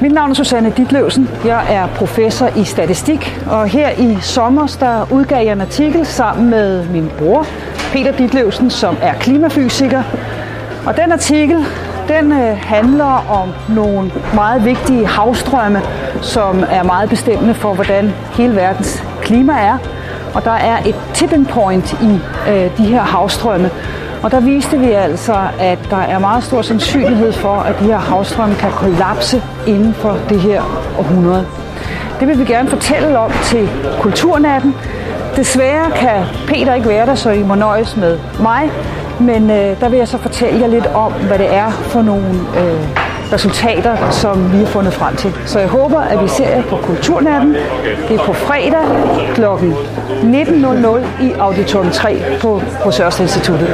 Mit navn er Susanne Ditlevsen. Jeg er professor i statistik, og her i sommer der udgav jeg en artikel sammen med min bror, Peter Ditlevsen, som er klimafysiker. Og den artikel, den øh, handler om nogle meget vigtige havstrømme, som er meget bestemmende for, hvordan hele verdens klima er. Og der er et tipping point i øh, de her havstrømme. Og der viste vi altså, at der er meget stor sandsynlighed for, at de her havstrømme kan kollapse inden for det her århundrede. Det vil vi gerne fortælle om til Kulturnatten. Desværre kan Peter ikke være der, så I må nøjes med mig. Men øh, der vil jeg så fortælle jer lidt om, hvad det er for nogle øh, resultater, som vi har fundet frem til. Så jeg håber, at vi ser jer på Kulturnatten. Det er på fredag kl. 19.00 i Auditorium 3 på Rosørst Instituttet.